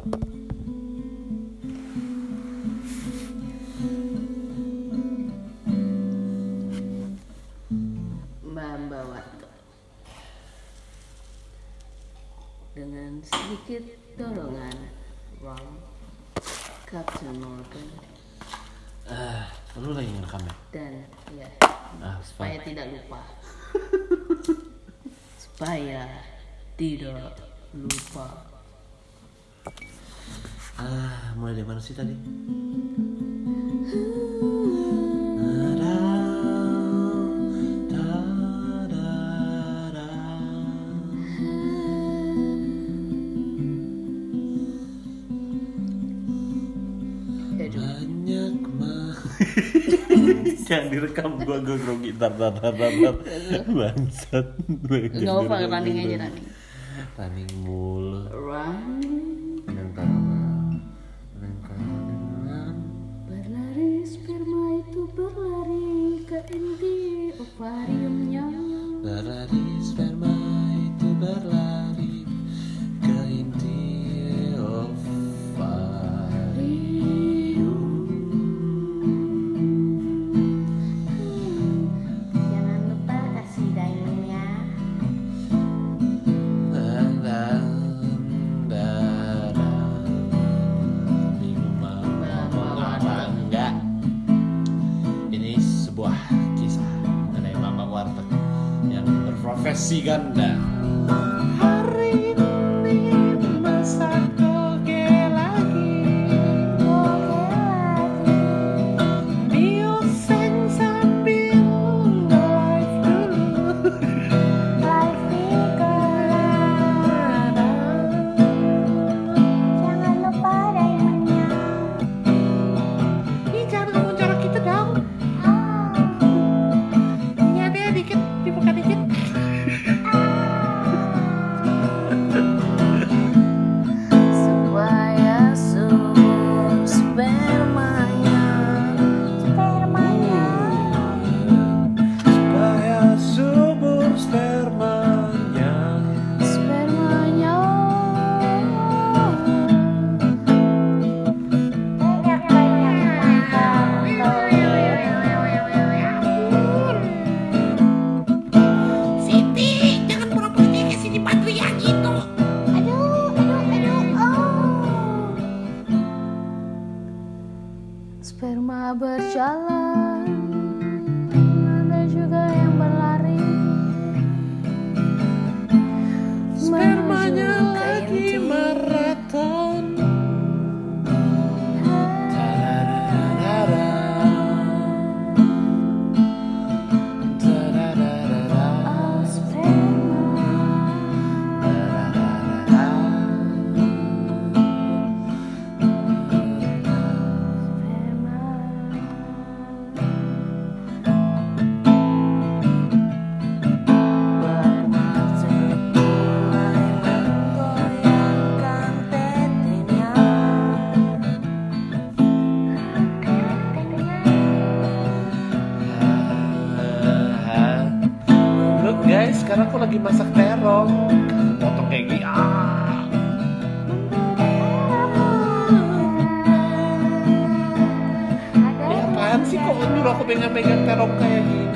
Mbak dengan sedikit dorongan Ron Captain Morgan. Ah, lu lagi ngerekam ya? dan ya. Ah, supaya tidak lupa. Supaya tidak lupa Ah, mulai dari mana sih tadi? Aduh, Banyak mah Jangan direkam gua gua grogi tar tar tar tar tar. Bangsat nggak apa aja running. Running mulu berprofesi ganda sperma berjalan. Ada juga lagi masak terong. Potong kayak gini ah. Ini apaan sih kok nyuruh aku pegang-pegang terong kayak gini